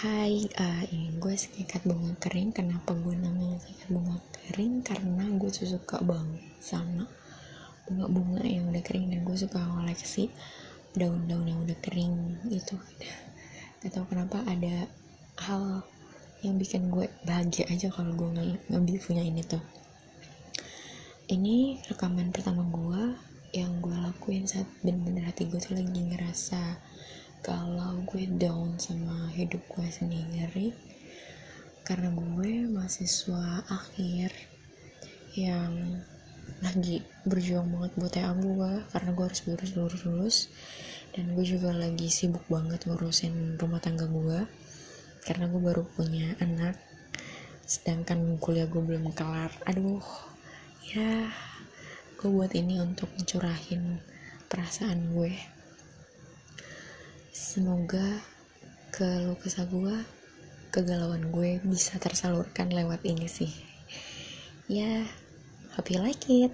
Hai, uh, ini gue sekikat bunga kering. Kenapa gue namanya sekikat bunga kering? Karena gue tuh suka banget sama bunga-bunga yang udah kering dan gue suka koleksi daun-daun yang udah kering itu. Gak tau kenapa ada hal yang bikin gue bahagia aja kalau gue ng ngambil punya ini tuh. Ini rekaman pertama gue yang gue lakuin saat bener-bener hati gue tuh lagi ngerasa gue down sama hidup gue sendiri. Karena gue mahasiswa akhir yang lagi berjuang banget buat TA gue. Karena gue harus lulus lulus lulus dan gue juga lagi sibuk banget ngurusin rumah tangga gue. Karena gue baru punya anak. Sedangkan kuliah gue belum kelar. Aduh ya gue buat ini untuk mencurahin perasaan gue semoga keluh kesah gue kegalauan gue bisa tersalurkan lewat ini sih. Ya yeah, hope you like it